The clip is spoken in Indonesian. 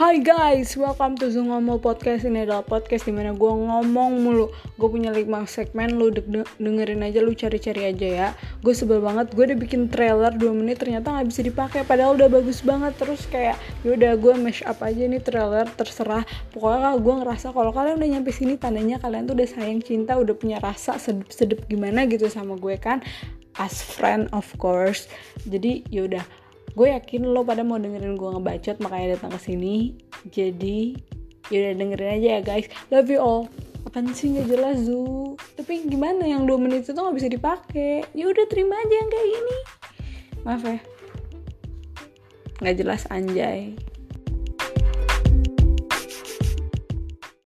Hai guys, welcome to Zoom Ngomong Podcast. Ini adalah podcast di mana gue ngomong mulu. Gue punya 5 segmen, lu de dengerin aja, lu cari-cari aja ya. Gue sebel banget, gue udah bikin trailer 2 menit ternyata gak bisa dipakai Padahal udah bagus banget, terus kayak yaudah gue mash up aja nih trailer, terserah. Pokoknya gue ngerasa kalau kalian udah nyampe sini tandanya kalian tuh udah sayang cinta Udah punya rasa sedep-sedep gimana gitu sama gue kan. As friend of course. Jadi yaudah gue yakin lo pada mau dengerin gue ngebacot makanya datang ke sini. Jadi yaudah dengerin aja ya guys. Love you all. Apaan sih? Nggak jelas zu. Tapi gimana yang dua menit itu nggak bisa dipakai? Ya udah terima aja yang kayak gini. Maaf ya. Nggak jelas anjay